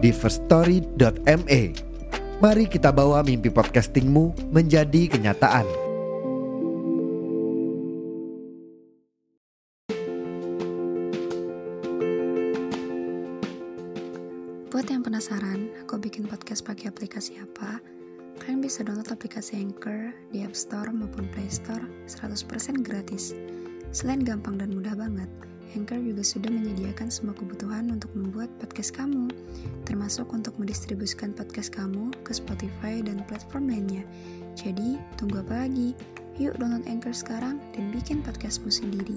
di firststory.me. Mari kita bawa mimpi podcastingmu menjadi kenyataan. Buat yang penasaran, aku bikin podcast pakai aplikasi apa? Kalian bisa download aplikasi Anchor di App Store maupun Play Store 100% gratis. Selain gampang dan mudah banget, Anchor juga sudah menyediakan semua kebutuhan untuk membuat podcast kamu, termasuk untuk mendistribusikan podcast kamu ke Spotify dan platform lainnya. Jadi, tunggu apa lagi? Yuk download Anchor sekarang dan bikin podcastmu sendiri.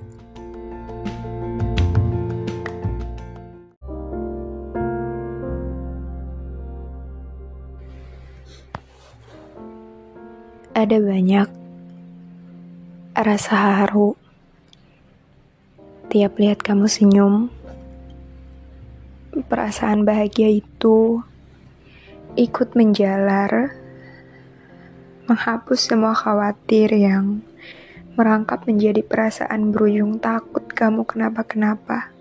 Ada banyak rasa haru tiap lihat kamu senyum. Perasaan bahagia itu ikut menjalar, menghapus semua khawatir yang merangkap menjadi perasaan berujung takut kamu kenapa-kenapa.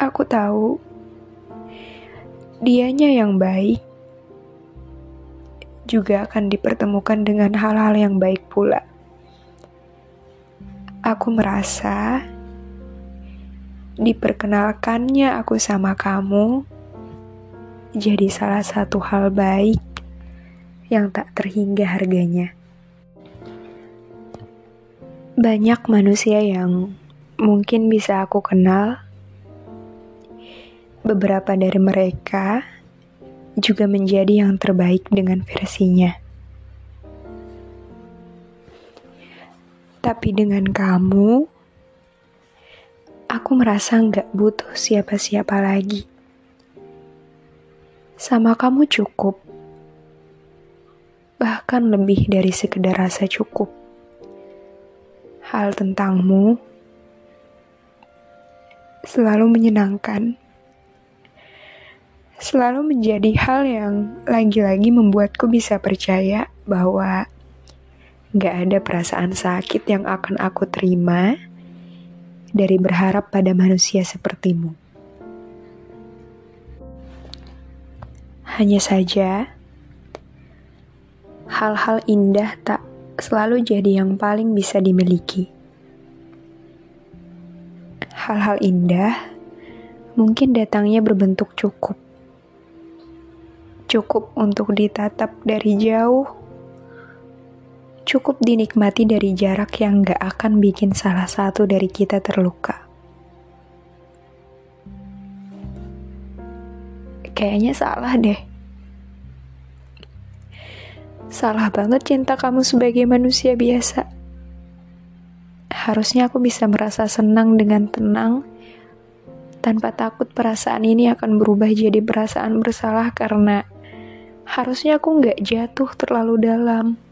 Aku tahu dianya yang baik juga akan dipertemukan dengan hal-hal yang baik pula. Aku merasa diperkenalkannya aku sama kamu jadi salah satu hal baik yang tak terhingga harganya. Banyak manusia yang mungkin bisa aku kenal. Beberapa dari mereka juga menjadi yang terbaik dengan versinya. Tapi dengan kamu, aku merasa nggak butuh siapa-siapa lagi. Sama kamu cukup, bahkan lebih dari sekedar rasa cukup. Hal tentangmu selalu menyenangkan selalu menjadi hal yang lagi-lagi membuatku bisa percaya bahwa gak ada perasaan sakit yang akan aku terima dari berharap pada manusia sepertimu. Hanya saja, hal-hal indah tak selalu jadi yang paling bisa dimiliki. Hal-hal indah mungkin datangnya berbentuk cukup cukup untuk ditatap dari jauh, cukup dinikmati dari jarak yang gak akan bikin salah satu dari kita terluka. Kayaknya salah deh. Salah banget cinta kamu sebagai manusia biasa. Harusnya aku bisa merasa senang dengan tenang tanpa takut perasaan ini akan berubah jadi perasaan bersalah karena harusnya aku nggak jatuh terlalu dalam.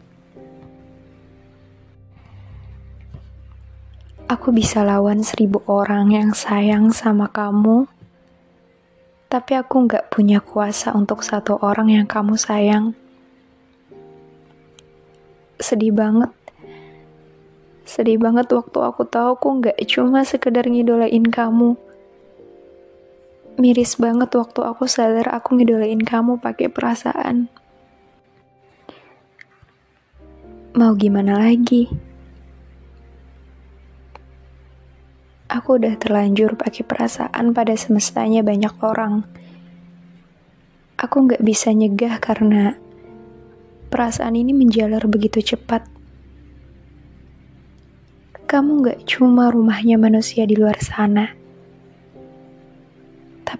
Aku bisa lawan seribu orang yang sayang sama kamu, tapi aku nggak punya kuasa untuk satu orang yang kamu sayang. Sedih banget. Sedih banget waktu aku tahu aku nggak cuma sekedar ngidolain kamu miris banget waktu aku sadar aku ngidolain kamu pakai perasaan. Mau gimana lagi? Aku udah terlanjur pakai perasaan pada semestanya banyak orang. Aku nggak bisa nyegah karena perasaan ini menjalar begitu cepat. Kamu nggak cuma rumahnya manusia di luar sana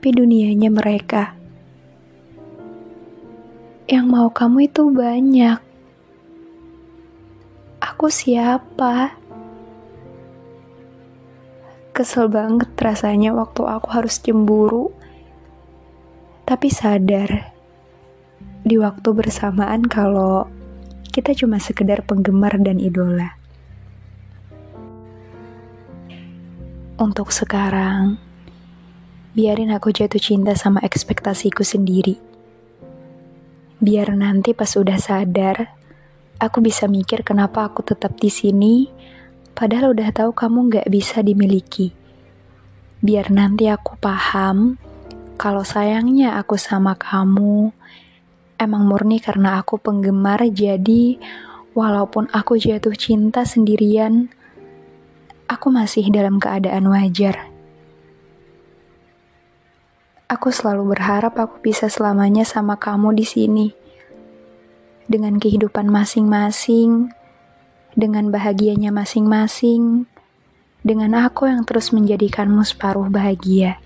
tapi dunianya mereka. Yang mau kamu itu banyak. Aku siapa? Kesel banget rasanya waktu aku harus cemburu tapi sadar di waktu bersamaan kalau kita cuma sekedar penggemar dan idola. Untuk sekarang, biarin aku jatuh cinta sama ekspektasiku sendiri. Biar nanti pas udah sadar, aku bisa mikir kenapa aku tetap di sini, padahal udah tahu kamu gak bisa dimiliki. Biar nanti aku paham kalau sayangnya aku sama kamu emang murni karena aku penggemar, jadi walaupun aku jatuh cinta sendirian, aku masih dalam keadaan wajar. Aku selalu berharap aku bisa selamanya sama kamu di sini. Dengan kehidupan masing-masing, dengan bahagianya masing-masing, dengan aku yang terus menjadikanmu separuh bahagia.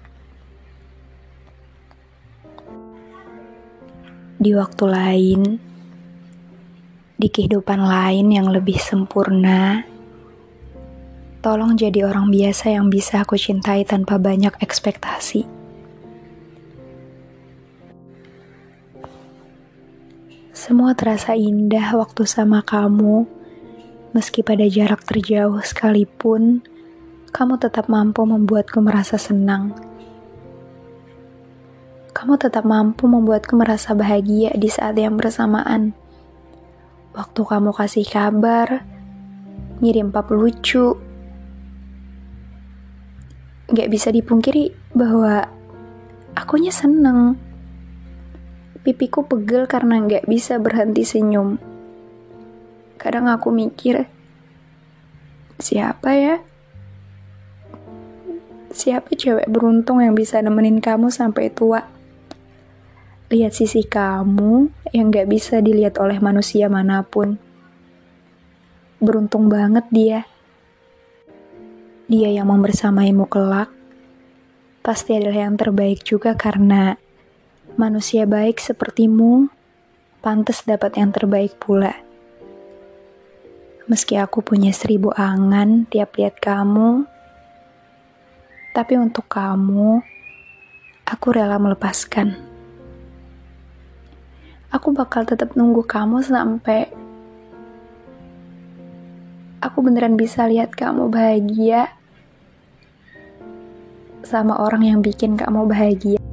Di waktu lain, di kehidupan lain yang lebih sempurna, Tolong jadi orang biasa yang bisa aku cintai tanpa banyak ekspektasi. Semua terasa indah waktu sama kamu, meski pada jarak terjauh sekalipun, kamu tetap mampu membuatku merasa senang. Kamu tetap mampu membuatku merasa bahagia di saat yang bersamaan. Waktu kamu kasih kabar, ngirim pap lucu, gak bisa dipungkiri bahwa akunya seneng. Pipiku pegel karena gak bisa berhenti senyum. Kadang aku mikir, siapa ya? Siapa cewek beruntung yang bisa nemenin kamu sampai tua? Lihat sisi kamu yang gak bisa dilihat oleh manusia mana pun. Beruntung banget dia dia yang membersamaimu kelak pasti adalah yang terbaik juga karena manusia baik sepertimu pantas dapat yang terbaik pula. Meski aku punya seribu angan tiap lihat kamu, tapi untuk kamu, aku rela melepaskan. Aku bakal tetap nunggu kamu sampai aku beneran bisa lihat kamu bahagia sama orang yang bikin kamu bahagia.